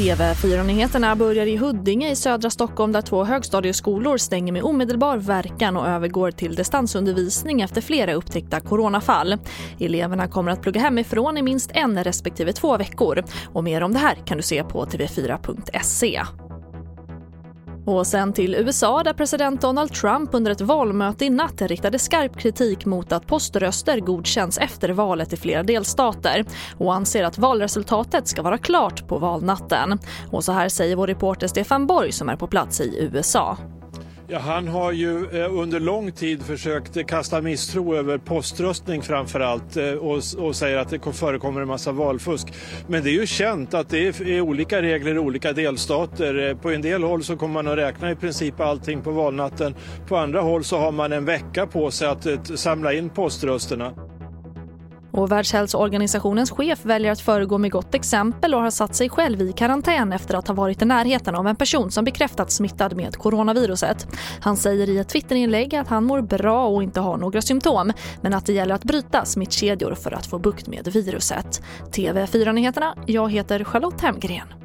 TV4-nyheterna börjar i Huddinge i södra Stockholm där två högstadieskolor stänger med omedelbar verkan och övergår till distansundervisning efter flera upptäckta coronafall. Eleverna kommer att plugga hemifrån i minst en respektive två veckor. Och mer om det här kan du se på tv4.se. Och sen till USA där president Donald Trump under ett valmöte i natt riktade skarp kritik mot att poströster godkänns efter valet i flera delstater och anser att valresultatet ska vara klart på valnatten. Och så här säger vår reporter Stefan Borg som är på plats i USA. Ja, han har ju eh, under lång tid försökt kasta misstro över poströstning framför allt eh, och, och säger att det förekommer en massa valfusk. Men det är ju känt att det är olika regler i olika delstater. Eh, på en del håll så kommer man att räkna i princip allting på valnatten. På andra håll så har man en vecka på sig att eh, samla in poströsterna. Och Världshälsoorganisationens chef väljer att föregå med gott exempel och har satt sig själv i karantän efter att ha varit i närheten av en person som bekräftats smittad med coronaviruset. Han säger i ett Twitterinlägg att han mår bra och inte har några symptom men att det gäller att bryta smittkedjor för att få bukt med viruset. TV4-nyheterna, jag heter Charlotte Hemgren.